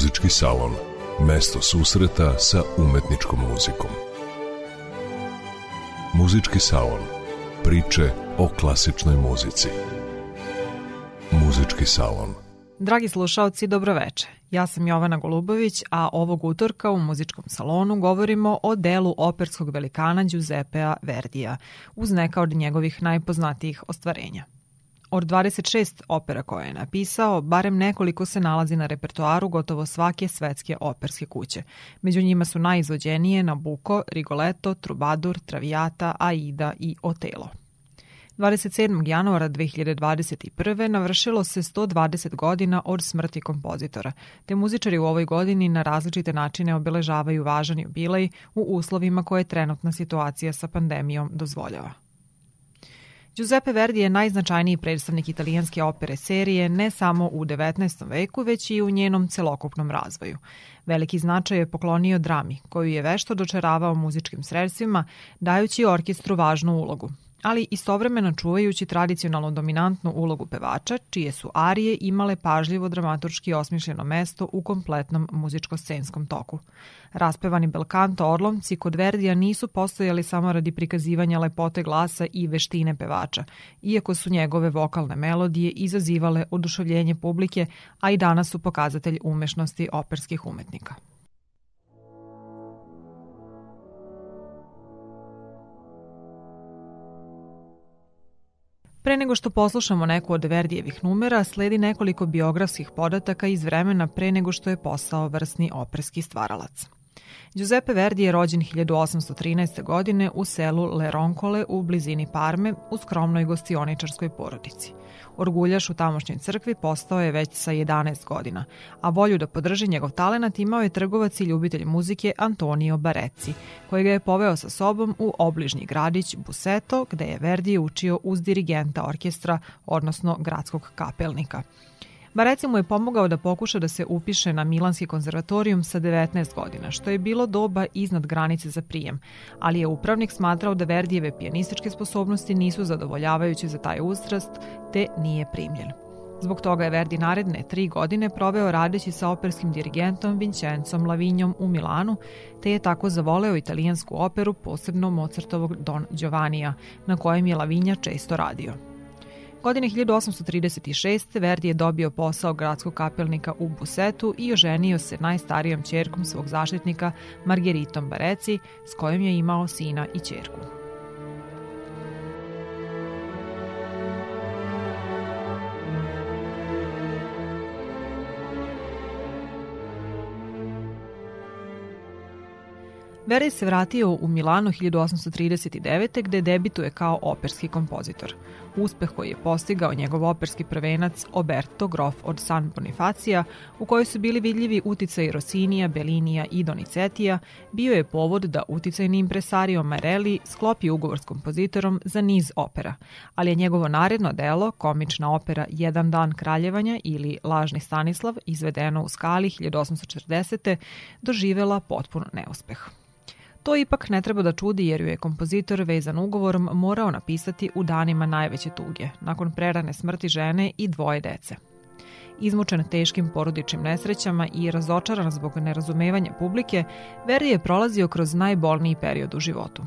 Muzički salon. Mesto susreta sa umetničkom muzikom. Muzički salon. Priče o klasičnoj muzici. Muzički salon. Dragi slušaoci, dobroveče. Ja sam Jovana Golubović, a ovog utorka u muzičkom salonu govorimo o delu operskog velikana Giuseppea Verdija, uz neka od njegovih najpoznatijih ostvarenja. Od 26 opera koje je napisao, barem nekoliko se nalazi na repertoaru gotovo svake svetske operske kuće. Među njima su najizvođenije Nabucco, Rigoletto, Trubadur, Traviata, Aida i Otelo. 27. januara 2021. navršilo se 120 godina od smrti kompozitora, te muzičari u ovoj godini na različite načine obeležavaju važan jubilej u uslovima koje trenutna situacija sa pandemijom dozvoljava. Giuseppe Verdi je najznačajniji predstavnik italijanske opere serije ne samo u 19. veku, već i u njenom celokupnom razvoju. Veliki značaj je poklonio drami, koju je vešto dočaravao muzičkim sredstvima, dajući orkestru važnu ulogu, ali istovremeno čuvajući tradicionalno dominantnu ulogu pevača, čije su arije imale pažljivo dramaturški osmišljeno mesto u kompletnom muzičko-scenskom toku. Raspevani belkanto orlomci kod Verdija nisu postojali samo radi prikazivanja lepote glasa i veštine pevača, iako su njegove vokalne melodije izazivale oduševljenje publike, a i danas su pokazatelj umešnosti operskih umetnika. Pre nego što poslušamo neku od Verdijevih numera, sledi nekoliko biografskih podataka iz vremena pre nego što je postao vrsni operski stvaralac. Giuseppe Verdi je rođen 1813. godine u selu Leroncole u blizini Parme u skromnoj gostioničarskoj porodici. Orguljaš u tamošnjoj crkvi postao je već sa 11 godina, a volju da podrži njegov talenat imao je trgovac i ljubitelj muzike Antonio Bareci, koji ga je poveo sa sobom u obližnji gradić Buseto, gde je Verdi učio uz dirigenta orkestra, odnosno gradskog kapelnika. Bareci mu je pomogao da pokuša da se upiše na Milanski konzervatorijum sa 19 godina, što je bilo doba iznad granice za prijem, ali je upravnik smatrao da Verdijeve pijanističke sposobnosti nisu zadovoljavajuće za taj uzrast, te nije primljen. Zbog toga je Verdi naredne tri godine proveo radeći sa operskim dirigentom Vincencom Lavinjom u Milanu, te je tako zavoleo italijansku operu, posebno Mozartovog Don Giovannija, na kojem je Lavinja često radio. Godine 1836. Verdi je dobio posao gradskog kapelnika u Busetu i oženio se najstarijom čerkom svog zaštitnika Margeritom Bareci, s kojom je imao sina i čerku. Verdi se vratio u Milano 1839. gde debituje kao operski kompozitor. Uspeh koji je postigao njegov operski prvenac Oberto Grof od San Bonifacija, u kojoj su bili vidljivi uticaj Rosinija, Bellinija i Donizetija, bio je povod da uticajni impresario Marelli sklopi ugovor s kompozitorom za niz opera, ali je njegovo naredno delo, komična opera Jedan dan kraljevanja ili Lažni Stanislav, izvedeno u skali 1840. doživela potpuno neuspeh. To ipak ne treba da čudi jer ju je kompozitor vezan ugovorom morao napisati u danima najveće tuge, nakon prerane smrti žene i dvoje dece. Izmučen teškim porodičnim nesrećama i razočaran zbog nerazumevanja publike, Verdi je prolazio kroz najbolniji period u životu.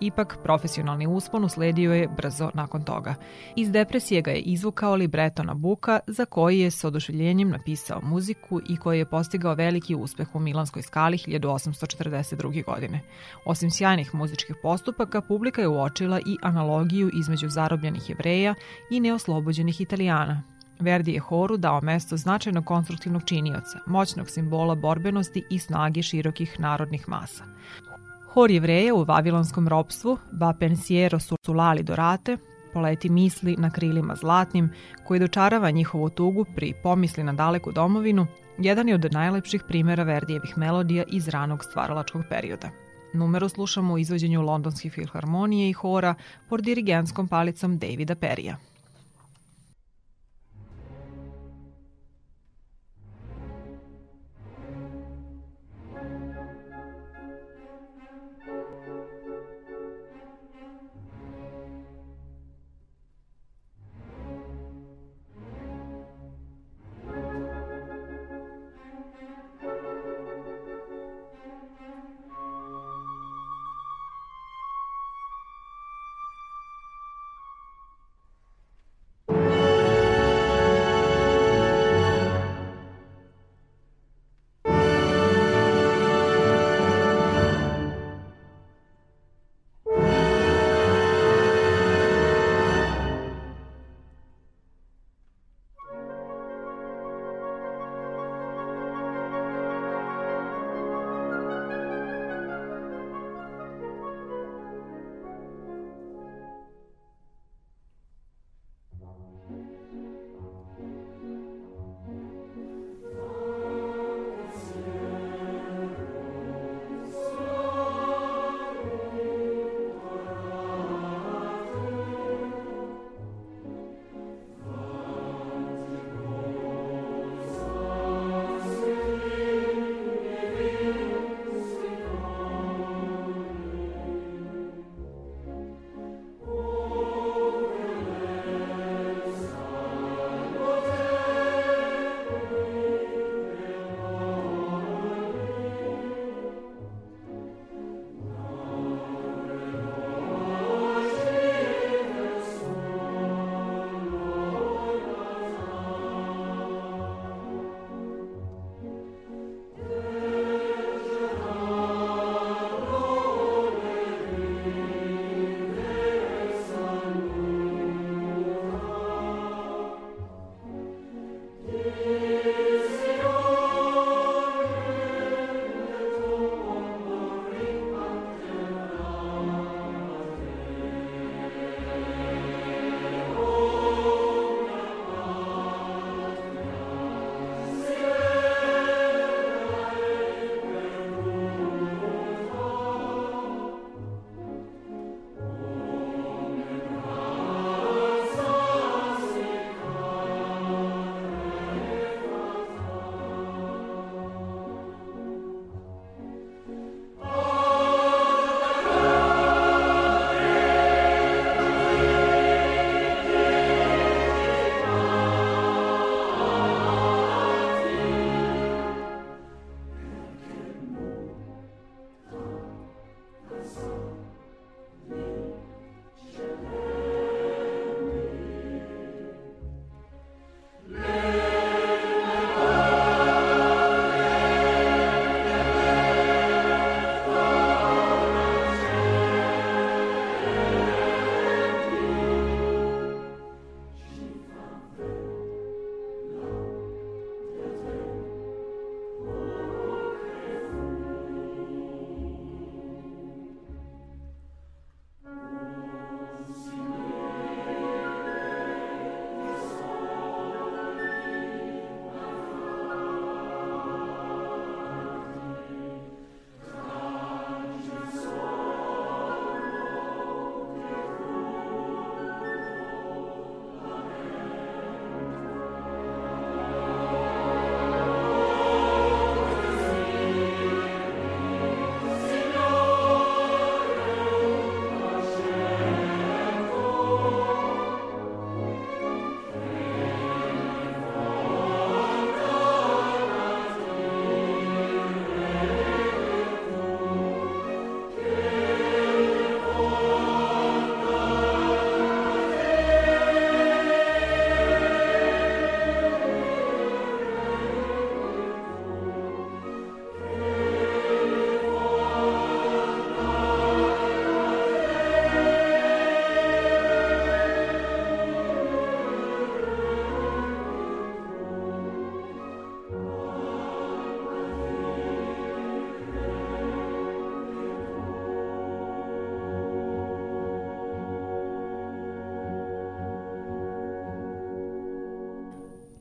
Ipak, profesionalni uspon usledio je brzo nakon toga. Iz depresije ga je izvukao libreto na Buka, za koji je s oduševljenjem napisao muziku i koji je postigao veliki uspeh u Milanskoj skali 1842. godine. Osim sjajnih muzičkih postupaka, publika je uočila i analogiju između zarobljenih jevreja i neoslobođenih italijana, Verdi je horu dao mesto značajnog konstruktivnog činioca, moćnog simbola borbenosti i snage širokih narodnih masa. Hor jevreja u vavilonskom ropstvu, va pensiero sulali dorate, poleti misli na krilima zlatnim, koji dočarava njihovu tugu pri pomisli na daleku domovinu, jedan je od najlepših primera Verdijevih melodija iz ranog stvaralačkog perioda. Numeru slušamo u izvođenju Londonske filharmonije i hora pod dirigentskom palicom Davida Perija.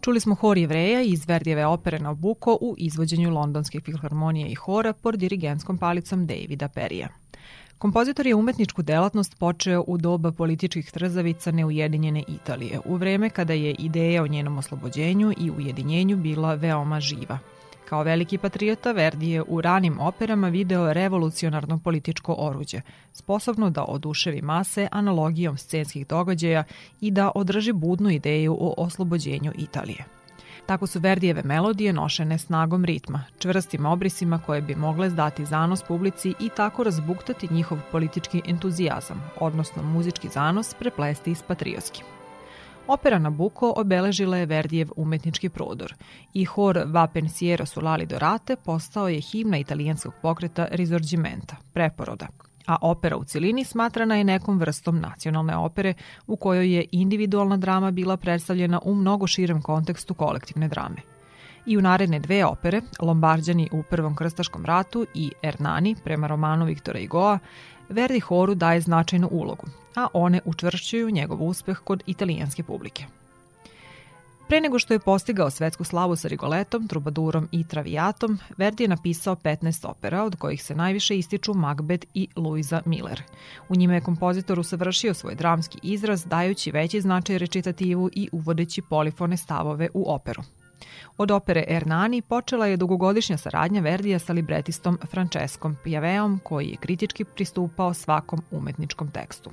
Čuli smo hor jevreja iz Verdijeve opere Nabucco u izvođenju Londonske filharmonije i hora pod dirigenskom palicom Davida Perija. Kompozitor je umetničku delatnost počeo u doba političkih trzavica neujedinjene Italije, u vreme kada je ideja o njenom oslobođenju i ujedinjenju bila veoma živa. Kao veliki patriota, Verdi je u ranim operama video revolucionarno političko oruđe, sposobno da oduševi mase analogijom scenskih događaja i da održi budnu ideju o oslobođenju Italije. Tako su Verdijeve melodije nošene snagom ritma, čvrstim obrisima koje bi mogle zdati zanos publici i tako razbuktati njihov politički entuzijazam, odnosno muzički zanos preplesti s patriotskim. Opera Nabucco obeležila je Verdijev umetnički prodor i hor Va pensiero su Lali Dorate postao je himna italijanskog pokreta Risorgimenta, preporoda, a opera u cilini smatrana je nekom vrstom nacionalne opere u kojoj je individualna drama bila predstavljena u mnogo širem kontekstu kolektivne drame. I u naredne dve opere, Lombarđani u Prvom krstaškom ratu i Ernani prema romanu Viktora Igoa, Verdi horu daje značajnu ulogu, a one učvršćuju njegov uspeh kod italijanske publike. Pre nego što je postigao svetsku slavu sa Rigoletom, Trubadurom i Travijatom, Verdi je napisao 15 opera, od kojih se najviše ističu Macbeth i Luisa Miller. U njima je kompozitor usavršio svoj dramski izraz, dajući veći značaj recitativu i uvodeći polifone stavove u operu. Od opere Ernani počela je dugogodišnja saradnja Verdija sa libretistom Franceskom Pijaveom, koji je kritički pristupao svakom umetničkom tekstu.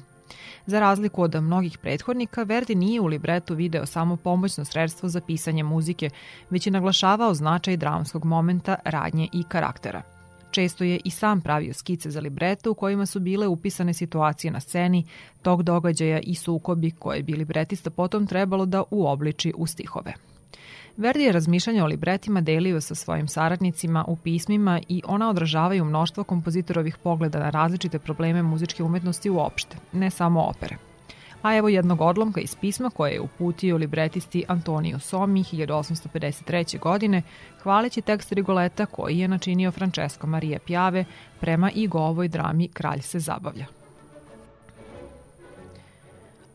Za razliku od mnogih prethodnika, Verdi nije u libretu video samo pomoćno sredstvo za pisanje muzike, već je naglašavao značaj dramskog momenta, radnje i karaktera. Često je i sam pravio skice za libreto u kojima su bile upisane situacije na sceni, tog događaja i sukobi koje bi libretista potom trebalo da uobliči u stihove. Verdi je razmišljanja o libretima delio sa svojim saradnicima u pismima i ona odražavaju mnoštvo kompozitorovih pogleda na različite probleme muzičke umetnosti uopšte, ne samo opere. A evo jednog odlomka iz pisma koje je uputio libretisti Antonio Somi 1853. godine, hvaleći tekst Rigoleta koji je načinio Francesco Maria Piave prema Igovoj drami Kralj se zabavlja.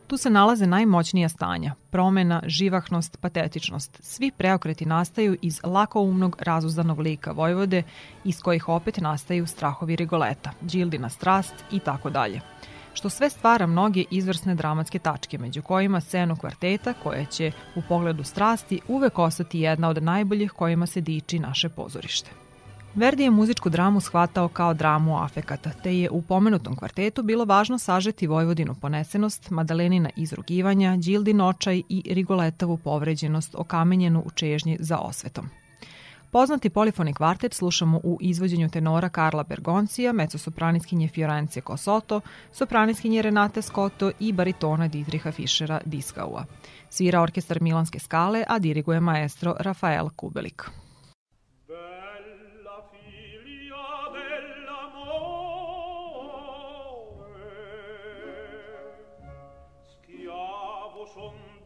Tu se nalaze najmoćnija stanja, promena, živahnost, patetičnost. Svi preokreti nastaju iz lakoumnog, razuzdanog lika Vojvode, iz kojih opet nastaju strahovi Rigoleta, Đildina strast i tako dalje što sve stvara mnoge izvrsne dramatske tačke, među kojima scenu kvarteta koja će u pogledu strasti uvek ostati jedna od najboljih kojima se diči naše pozorište. Verdi je muzičku dramu shvatao kao dramu afekata, te je u pomenutom kvartetu bilo važno sažeti Vojvodinu ponesenost, Madalenina izrugivanja, Đildin očaj i Rigoletovu povređenost okamenjenu u čežnji za osvetom. Poznati polifoni kvartet slušamo u izvođenju tenora Karla Bergoncija, mezzosopraniskinje Fiorence Kosoto, sopraniskinje Renate Scotto i baritona Dietricha Fischera Diskaua. Svira orkestar Milanske skale, a diriguje maestro Rafael Kubelik. profonde.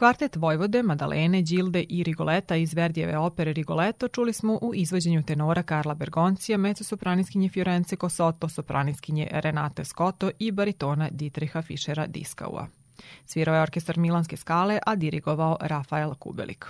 Kvartet Vojvode, Madalene, Đilde i Rigoleta iz Verdijeve opere Rigoletto čuli smo u izvođenju tenora Karla Bergoncija, mecosopraniskinje Fiorence Cosotto, sopraniskinje Renate Scotto i baritona Dietricha Fischera Diskaua. Svirao je orkestar Milanske skale, a dirigovao Rafael Kubelik.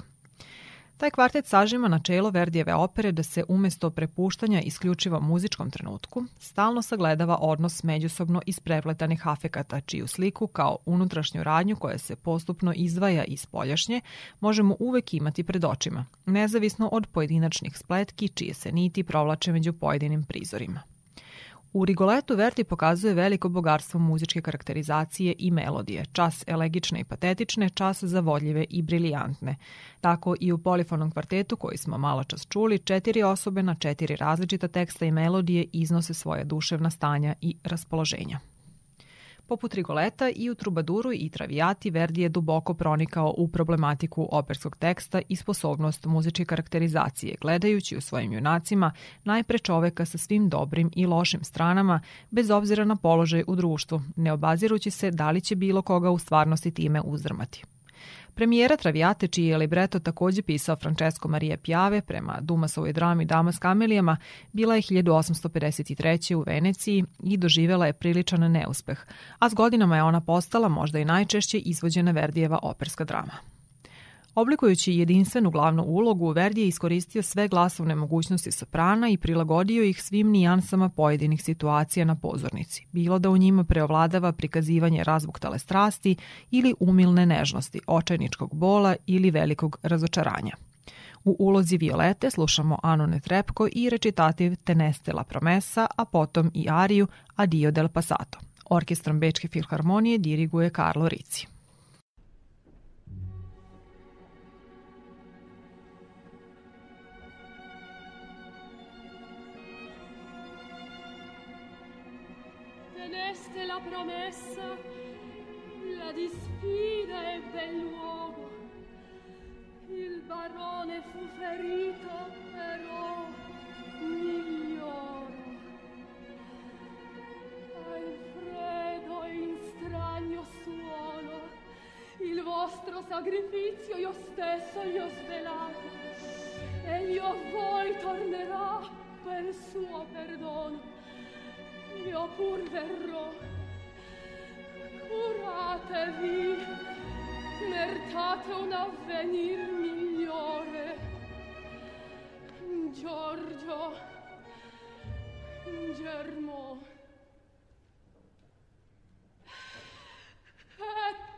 Taj kvartet sažima načelo Verdijeve opere da se umesto prepuštanja isključivo muzičkom trenutku, stalno sagledava odnos međusobno isprepletanih afekata, čiju sliku kao unutrašnju radnju koja se postupno izdvaja iz poljašnje, možemo uvek imati pred očima, nezavisno od pojedinačnih spletki čije se niti provlače među pojedinim prizorima. U Rigoletu Verdi pokazuje veliko bogatstvo muzičke karakterizacije i melodije, čas elegične i patetične, čas zavodljive i briljantne. Tako i u polifonom kvartetu koji smo malo čas čuli, četiri osobe na četiri različita teksta i melodije iznose svoje duševna stanja i raspoloženja. Poput Rigoleta i u Trubaduru i Travijati Verdi je duboko pronikao u problematiku operskog teksta i sposobnost muzičke karakterizacije, gledajući u svojim junacima najpre čoveka sa svim dobrim i lošim stranama, bez obzira na položaj u društvu, ne obazirući se da li će bilo koga u stvarnosti time uzdrmati. Premijera Traviate, čiji je libreto takođe pisao Francesco Maria Piave prema Dumasovoj drami Dama s kamelijama, bila je 1853. u Veneciji i doživela je priličan neuspeh, a s godinama je ona postala možda i najčešće izvođena Verdijeva operska drama. Oblikujući jedinstvenu glavnu ulogu, Verdi je iskoristio sve glasovne mogućnosti soprana i prilagodio ih svim nijansama pojedinih situacija na pozornici, bilo da u njima preovladava prikazivanje razbuktale strasti ili umilne nežnosti, očajničkog bola ili velikog razočaranja. U ulozi Violete slušamo Anu Netrepko i recitativ Teneste la promesa, a potom i ariju Adio del Passato. Orkestrom Bečke filharmonije diriguje Carlo Ricci. Promessa, la disfida ebbe luogo. Il barone fu ferito, però miglioro. Alfredo in strano suono, il vostro sacrificio io stesso gli ho svelato, e io a voi tornerà per suo perdono io pur verrò. vi mertate un avvenir migliore. Giorgio Germo. et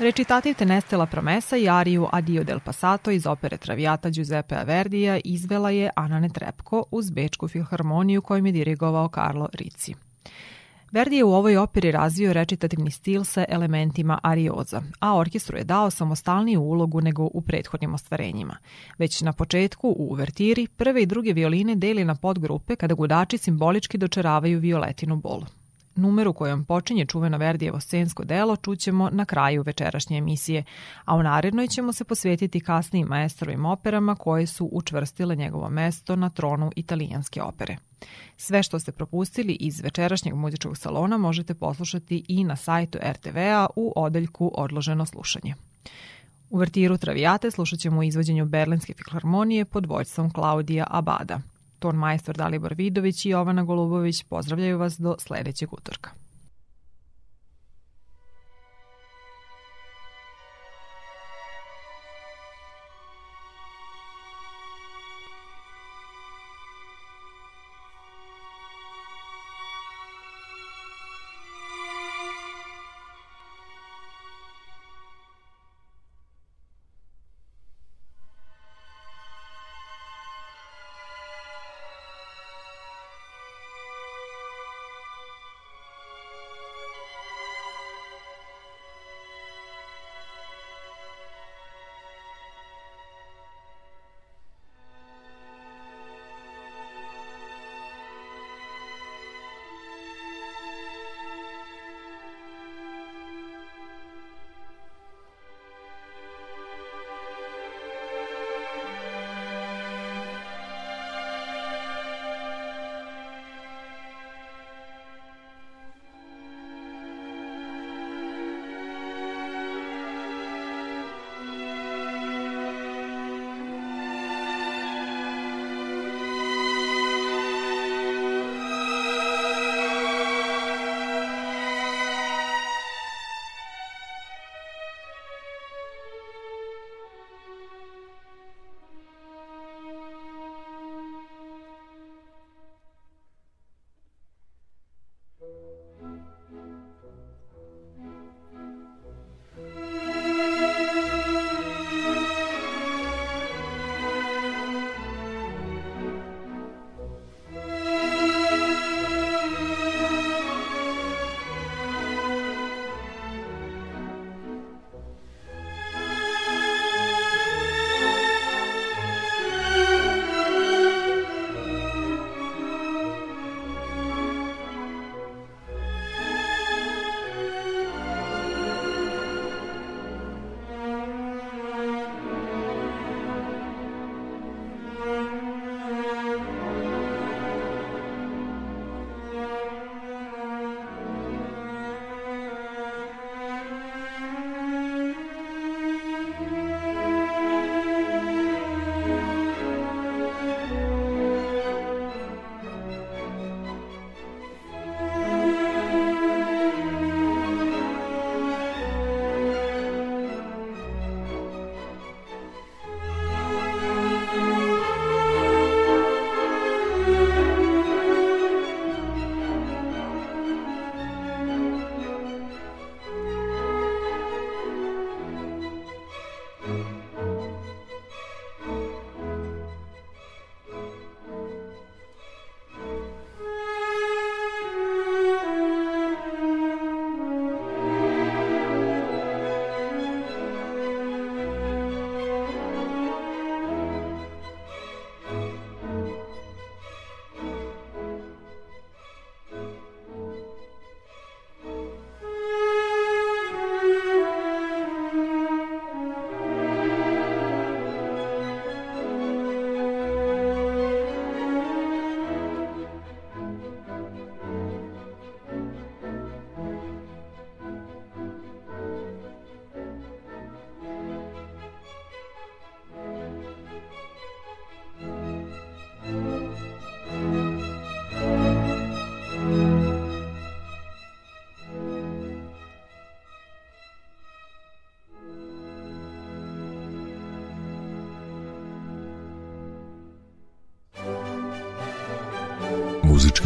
Recitativ Teneste la promesa i ariju Adio del Passato iz opere Traviata Giuseppe Verdija izvela je Ana Netrepko uz Bečku filharmoniju kojim je dirigovao Carlo Ricci. Verdi je u ovoj operi razvio recitativni stil sa elementima arioza, a orkestru je dao samostalniju ulogu nego u prethodnim ostvarenjima. Već na početku, u uvertiri, prve i druge violine deli na podgrupe kada gudači simbolički dočaravaju violetinu bolu. Numeru kojom počinje čuveno Verdijevo scensko delo čućemo na kraju večerašnje emisije, a u narednoj ćemo se posvetiti kasnijim maestrovim operama koje su učvrstile njegovo mesto na tronu italijanske opere. Sve što ste propustili iz večerašnjeg muzičkog salona možete poslušati i na sajtu RTV-a u odeljku Odloženo slušanje. Uvertiru Travijate slušat ćemo u izvođenju Berlinske filharmonije pod vojstvom Klaudija Abada – ton majstor Dalibor Vidović i Jovana Golubović pozdravljaju vas do sledećeg utorka.